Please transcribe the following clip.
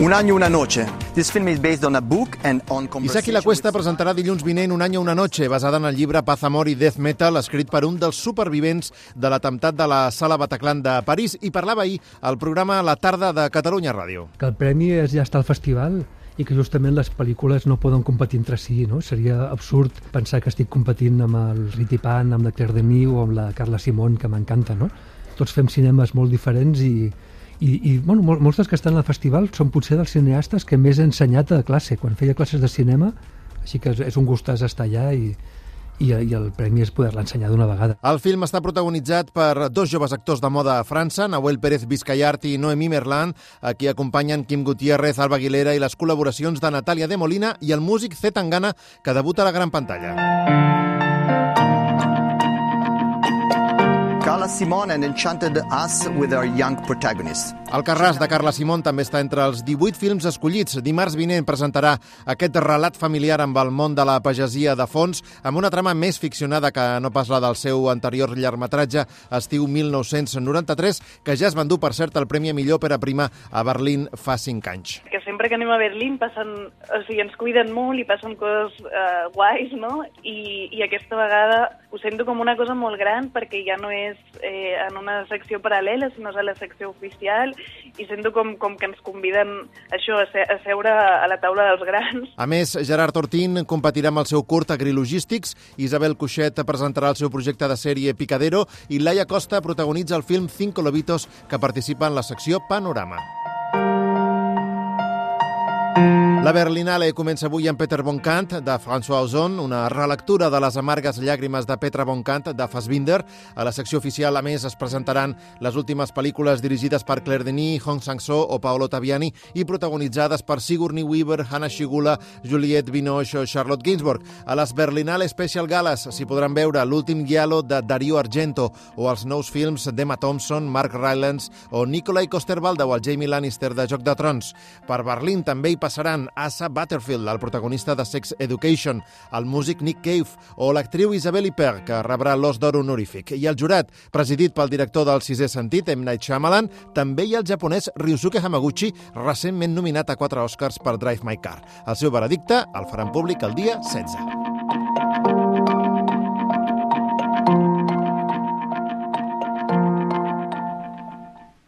Un año, una noche. This film is based on a book and on Isaki La Cuesta presentarà dilluns vinent Un any una noche, basada en el llibre Paz, Amor i Death Metal, escrit per un dels supervivents de l'atemptat de la Sala Bataclan de París i parlava ahir al programa La tarda de Catalunya Ràdio. Que el premi és ja està al festival i que justament les pel·lícules no poden competir entre si, no? Seria absurd pensar que estic competint amb el Riti Pan, amb la Claire Denis o amb la Carla Simón, que m'encanta, no? Tots fem cinemes molt diferents i, i, i bueno, mol, molts dels que estan al festival són potser dels cineastes que més he ensenyat a classe, quan feia classes de cinema, així que és, un gustàs estar allà i, i, i el premi és poder-la ensenyar d'una vegada. El film està protagonitzat per dos joves actors de moda a França, Nahuel Pérez Vizcayart i Noemí Merlan, a qui acompanyen Quim Gutiérrez, Alba Aguilera i les col·laboracions de Natàlia de Molina i el músic Z Tangana, que debuta a la gran pantalla. Carla Simon and enchanted us with our young protagonist. El Carràs de Carla Simón també està entre els 18 films escollits. Dimarts vinent presentarà aquest relat familiar amb el món de la pagesia de fons, amb una trama més ficcionada que no pas la del seu anterior llargmetratge estiu 1993, que ja es va endur, per cert, el Premi Millor per a Prima a Berlín fa 5 anys. Que sempre que anem a Berlín passen, o sigui, ens cuiden molt i passen coses eh, guais, no? I, I aquesta vegada ho sento com una cosa molt gran perquè ja no és eh, en una secció paral·lela, sinó a la secció oficial i sento com, com que ens conviden això, a, se, a seure a la taula dels grans. A més, Gerard Ortín competirà amb el seu curt Agrilogístics, Isabel Cuixet presentarà el seu projecte de sèrie Picadero i Laia Costa protagonitza el film Cinco Lobitos que participa en la secció Panorama. La Berlinale comença avui amb Peter von Kant, de François Ozon, una relectura de les amargues llàgrimes de Petra von Kant, de Fassbinder. A la secció oficial, a més, es presentaran les últimes pel·lícules dirigides per Claire Denis, Hong Sang-so o Paolo Taviani i protagonitzades per Sigourney Weaver, Hannah Shigula, Juliette Binoche o Charlotte Gainsbourg. A les Berlinale Special Galas s'hi podran veure l'últim guialo de Dario Argento o els nous films d'Emma Thompson, Mark Rylance o Nikolai Coster-Waldau o el Jamie Lannister de Joc de Trons. Per Berlín també hi passaran Asa Butterfield, el protagonista de Sex Education, el músic Nick Cave o l'actriu Isabelle Huppert, que rebrà l'os d'or honorífic. I el jurat, presidit pel director del sisè sentit, M. Night Shyamalan, també hi ha el japonès Ryusuke Hamaguchi, recentment nominat a quatre Oscars per Drive My Car. El seu veredicte el faran públic el dia 16.